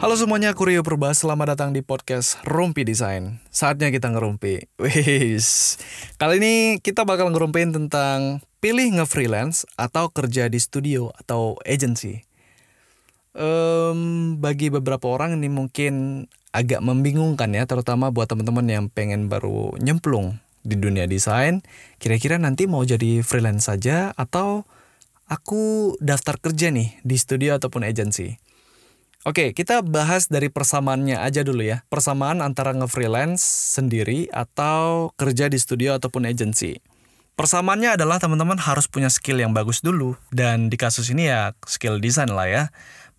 Halo semuanya, aku Rio Purba. Selamat datang di podcast Rumpi Desain. Saatnya kita ngerumpi. Wis. Kali ini kita bakal ngerumpiin tentang pilih nge-freelance atau kerja di studio atau agency. Um, bagi beberapa orang ini mungkin agak membingungkan ya, terutama buat teman-teman yang pengen baru nyemplung di dunia desain. Kira-kira nanti mau jadi freelance saja atau aku daftar kerja nih di studio ataupun agency. Oke, kita bahas dari persamaannya aja dulu ya. Persamaan antara nge-freelance sendiri atau kerja di studio ataupun agency. Persamaannya adalah teman-teman harus punya skill yang bagus dulu. Dan di kasus ini ya skill desain lah ya.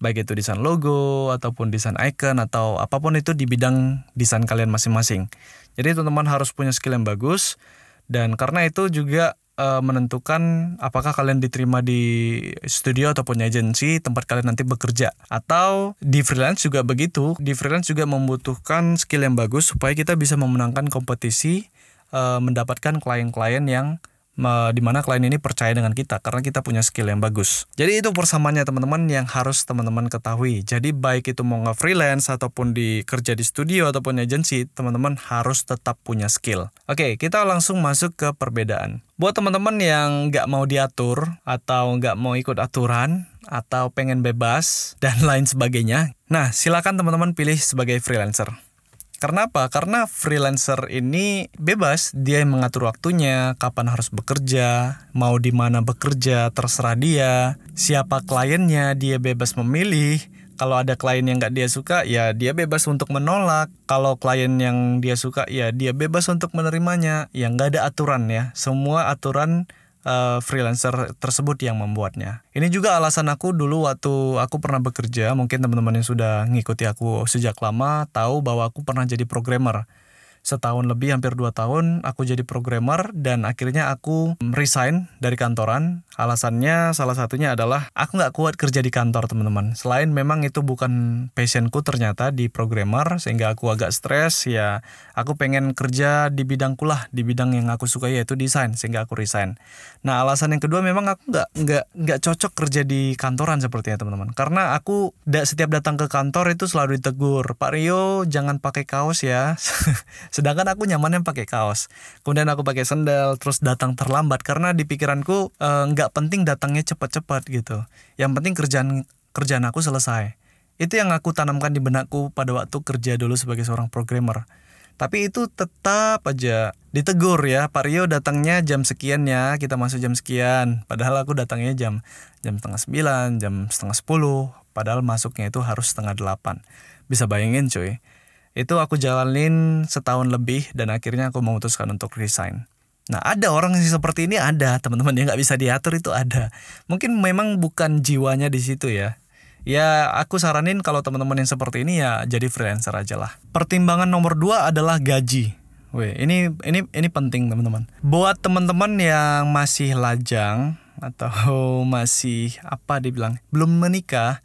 Baik itu desain logo, ataupun desain icon, atau apa pun itu di bidang desain kalian masing-masing. Jadi teman-teman harus punya skill yang bagus. Dan karena itu juga uh, menentukan apakah kalian diterima di studio ataupun agensi tempat kalian nanti bekerja. Atau di freelance juga begitu. Di freelance juga membutuhkan skill yang bagus supaya kita bisa memenangkan kompetisi uh, mendapatkan klien-klien yang di mana klien ini percaya dengan kita karena kita punya skill yang bagus. Jadi itu persamaannya teman-teman yang harus teman-teman ketahui. Jadi baik itu mau nge-freelance ataupun di kerja di studio ataupun agensi, teman-teman harus tetap punya skill. Oke, kita langsung masuk ke perbedaan. Buat teman-teman yang nggak mau diatur atau nggak mau ikut aturan atau pengen bebas dan lain sebagainya, nah silakan teman-teman pilih sebagai freelancer. Karena apa? Karena freelancer ini bebas, dia yang mengatur waktunya, kapan harus bekerja, mau di mana bekerja, terserah dia. Siapa kliennya, dia bebas memilih. Kalau ada klien yang nggak dia suka, ya dia bebas untuk menolak. Kalau klien yang dia suka, ya dia bebas untuk menerimanya. Ya nggak ada aturan ya. Semua aturan uh, freelancer tersebut yang membuatnya. Ini juga alasan aku dulu waktu aku pernah bekerja, mungkin teman-teman yang sudah ngikuti aku sejak lama tahu bahwa aku pernah jadi programmer setahun lebih hampir dua tahun aku jadi programmer dan akhirnya aku resign dari kantoran. Alasannya salah satunya adalah aku nggak kuat kerja di kantor teman-teman. Selain memang itu bukan passionku ternyata di programmer sehingga aku agak stres ya aku pengen kerja di bidangku lah di bidang yang aku suka yaitu desain sehingga aku resign. Nah alasan yang kedua memang aku nggak nggak nggak cocok kerja di kantoran sepertinya teman-teman. Karena aku setiap datang ke kantor itu selalu ditegur Pak Rio jangan pakai kaos ya sedangkan aku nyamannya pakai kaos. Kemudian aku pakai sendal terus datang terlambat. Karena di pikiranku eh, nggak e, penting datangnya cepat-cepat gitu. Yang penting kerjaan kerjaan aku selesai. Itu yang aku tanamkan di benakku pada waktu kerja dulu sebagai seorang programmer. Tapi itu tetap aja ditegur ya Pak Rio datangnya jam sekian ya kita masuk jam sekian. Padahal aku datangnya jam jam setengah sembilan jam setengah sepuluh. Padahal masuknya itu harus setengah delapan. Bisa bayangin cuy itu aku jalanin setahun lebih dan akhirnya aku memutuskan untuk resign. Nah ada orang yang seperti ini ada teman-teman yang nggak bisa diatur itu ada. Mungkin memang bukan jiwanya di situ ya. Ya aku saranin kalau teman-teman yang seperti ini ya jadi freelancer aja lah. Pertimbangan nomor dua adalah gaji. Weh, ini ini ini penting teman-teman. Buat teman-teman yang masih lajang atau masih apa dibilang belum menikah,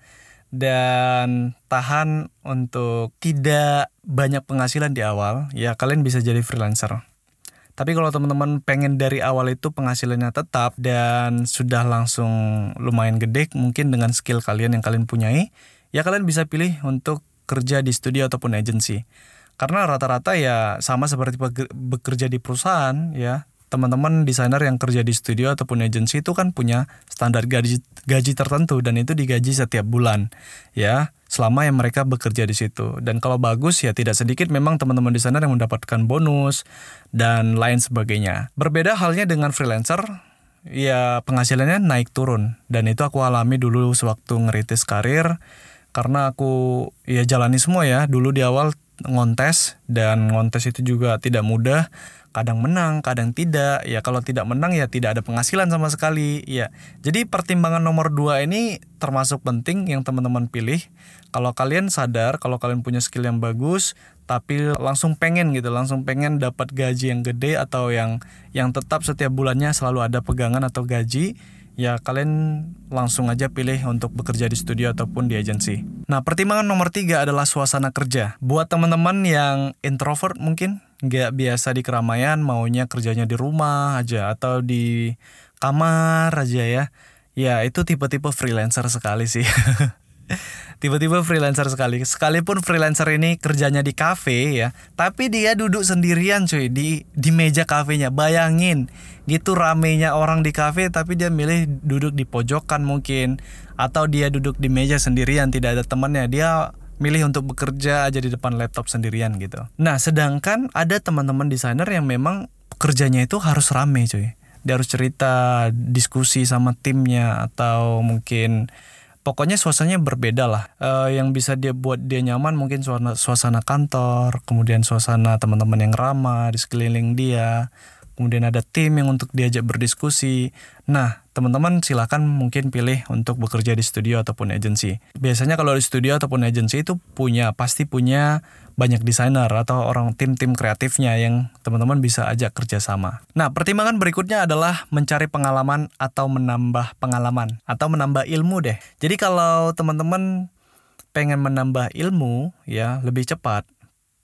dan tahan untuk tidak banyak penghasilan di awal, ya kalian bisa jadi freelancer. Tapi kalau teman-teman pengen dari awal itu penghasilannya tetap dan sudah langsung lumayan gede mungkin dengan skill kalian yang kalian punyai, ya kalian bisa pilih untuk kerja di studio ataupun agency. Karena rata-rata ya sama seperti bekerja di perusahaan ya, teman-teman desainer yang kerja di studio ataupun agency itu kan punya standar gaji gaji tertentu dan itu digaji setiap bulan ya selama yang mereka bekerja di situ. Dan kalau bagus ya tidak sedikit memang teman-teman desainer yang mendapatkan bonus dan lain sebagainya. Berbeda halnya dengan freelancer ya penghasilannya naik turun. Dan itu aku alami dulu sewaktu ngeritis karir karena aku ya jalani semua ya. Dulu di awal ngontes dan ngontes itu juga tidak mudah kadang menang, kadang tidak. Ya kalau tidak menang ya tidak ada penghasilan sama sekali. Ya. Jadi pertimbangan nomor dua ini termasuk penting yang teman-teman pilih. Kalau kalian sadar kalau kalian punya skill yang bagus, tapi langsung pengen gitu, langsung pengen dapat gaji yang gede atau yang yang tetap setiap bulannya selalu ada pegangan atau gaji, ya kalian langsung aja pilih untuk bekerja di studio ataupun di agensi. Nah, pertimbangan nomor tiga adalah suasana kerja. Buat teman-teman yang introvert mungkin, nggak biasa di keramaian, maunya kerjanya di rumah aja atau di kamar aja ya. Ya, itu tipe-tipe freelancer sekali sih. Tiba-tiba freelancer sekali. Sekalipun freelancer ini kerjanya di cafe ya, tapi dia duduk sendirian cuy di di meja kafenya. Bayangin, gitu ramenya orang di cafe tapi dia milih duduk di pojokan mungkin atau dia duduk di meja sendirian tidak ada temannya. Dia milih untuk bekerja aja di depan laptop sendirian gitu. Nah, sedangkan ada teman-teman desainer yang memang kerjanya itu harus rame cuy. Dia harus cerita, diskusi sama timnya atau mungkin pokoknya suasananya berbeda lah. Uh, yang bisa dia buat dia nyaman mungkin suasana suasana kantor kemudian suasana teman-teman yang ramah di sekeliling dia kemudian ada tim yang untuk diajak berdiskusi. Nah teman-teman silakan mungkin pilih untuk bekerja di studio ataupun agency. Biasanya kalau di studio ataupun agency itu punya pasti punya banyak desainer atau orang tim-tim kreatifnya yang teman-teman bisa ajak kerjasama. Nah, pertimbangan berikutnya adalah mencari pengalaman atau menambah pengalaman atau menambah ilmu deh. Jadi kalau teman-teman pengen menambah ilmu ya lebih cepat,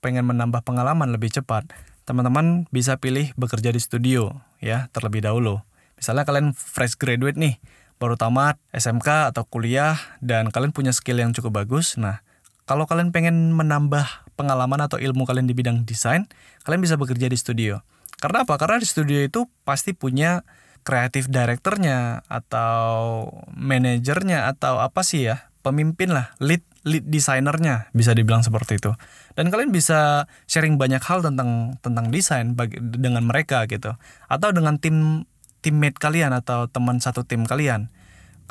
pengen menambah pengalaman lebih cepat, teman-teman bisa pilih bekerja di studio ya terlebih dahulu. Misalnya kalian fresh graduate nih, baru tamat SMK atau kuliah dan kalian punya skill yang cukup bagus. Nah, kalau kalian pengen menambah pengalaman atau ilmu kalian di bidang desain, kalian bisa bekerja di studio. Karena apa? Karena di studio itu pasti punya kreatif directornya atau manajernya atau apa sih ya pemimpin lah lead lead desainernya bisa dibilang seperti itu dan kalian bisa sharing banyak hal tentang tentang desain bagi, dengan mereka gitu atau dengan tim teammate kalian atau teman satu tim kalian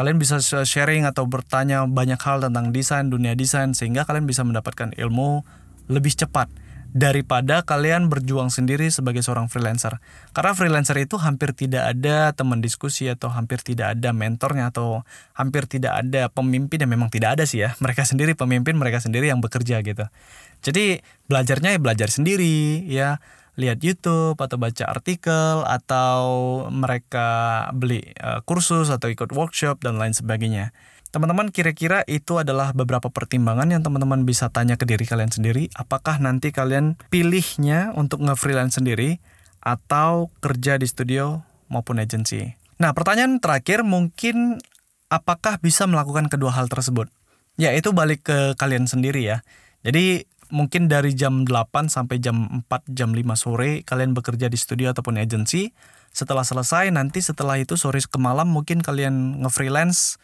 kalian bisa sharing atau bertanya banyak hal tentang desain, dunia desain sehingga kalian bisa mendapatkan ilmu lebih cepat daripada kalian berjuang sendiri sebagai seorang freelancer. Karena freelancer itu hampir tidak ada teman diskusi atau hampir tidak ada mentornya atau hampir tidak ada pemimpin yang memang tidak ada sih ya. Mereka sendiri pemimpin, mereka sendiri yang bekerja gitu. Jadi belajarnya ya belajar sendiri ya lihat YouTube atau baca artikel atau mereka beli uh, kursus atau ikut workshop dan lain sebagainya. Teman-teman kira-kira itu adalah beberapa pertimbangan yang teman-teman bisa tanya ke diri kalian sendiri. Apakah nanti kalian pilihnya untuk nge-freelance sendiri atau kerja di studio maupun agency? Nah pertanyaan terakhir mungkin apakah bisa melakukan kedua hal tersebut? Ya itu balik ke kalian sendiri ya. Jadi mungkin dari jam 8 sampai jam 4 jam 5 sore kalian bekerja di studio ataupun agency setelah selesai nanti setelah itu sore ke malam mungkin kalian nge-freelance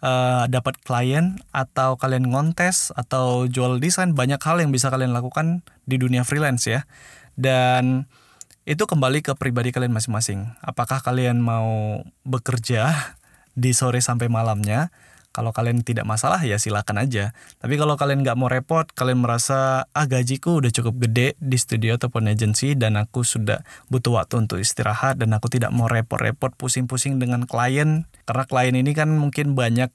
uh, dapat klien atau kalian ngontes atau jual desain banyak hal yang bisa kalian lakukan di dunia freelance ya. Dan itu kembali ke pribadi kalian masing-masing. Apakah kalian mau bekerja di sore sampai malamnya kalau kalian tidak masalah ya silakan aja. Tapi kalau kalian nggak mau repot, kalian merasa ah gajiku udah cukup gede di studio ataupun agency dan aku sudah butuh waktu untuk istirahat dan aku tidak mau repot-repot pusing-pusing dengan klien karena klien ini kan mungkin banyak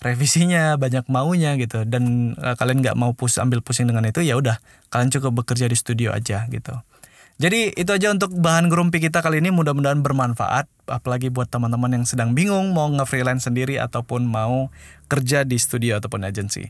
revisinya banyak maunya gitu dan uh, kalian nggak mau pus ambil pusing dengan itu ya udah kalian cukup bekerja di studio aja gitu jadi itu aja untuk bahan gerumpi kita kali ini mudah-mudahan bermanfaat apalagi buat teman-teman yang sedang bingung mau nge-freelance sendiri ataupun mau kerja di studio ataupun agency.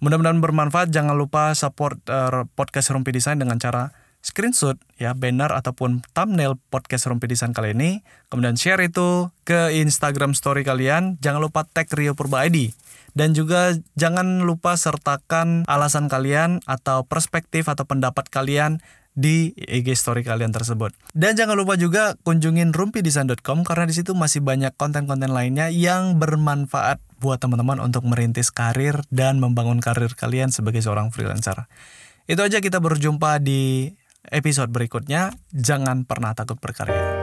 Mudah-mudahan bermanfaat. Jangan lupa support uh, podcast Rumpi Design dengan cara screenshot ya banner ataupun thumbnail podcast Rumpi Design kali ini. Kemudian share itu ke Instagram story kalian. Jangan lupa tag Rio Purba ID. Dan juga jangan lupa sertakan alasan kalian atau perspektif atau pendapat kalian di IG story kalian tersebut. Dan jangan lupa juga kunjungin rumpidesign.com karena di situ masih banyak konten-konten lainnya yang bermanfaat buat teman-teman untuk merintis karir dan membangun karir kalian sebagai seorang freelancer. Itu aja kita berjumpa di episode berikutnya. Jangan pernah takut berkarya.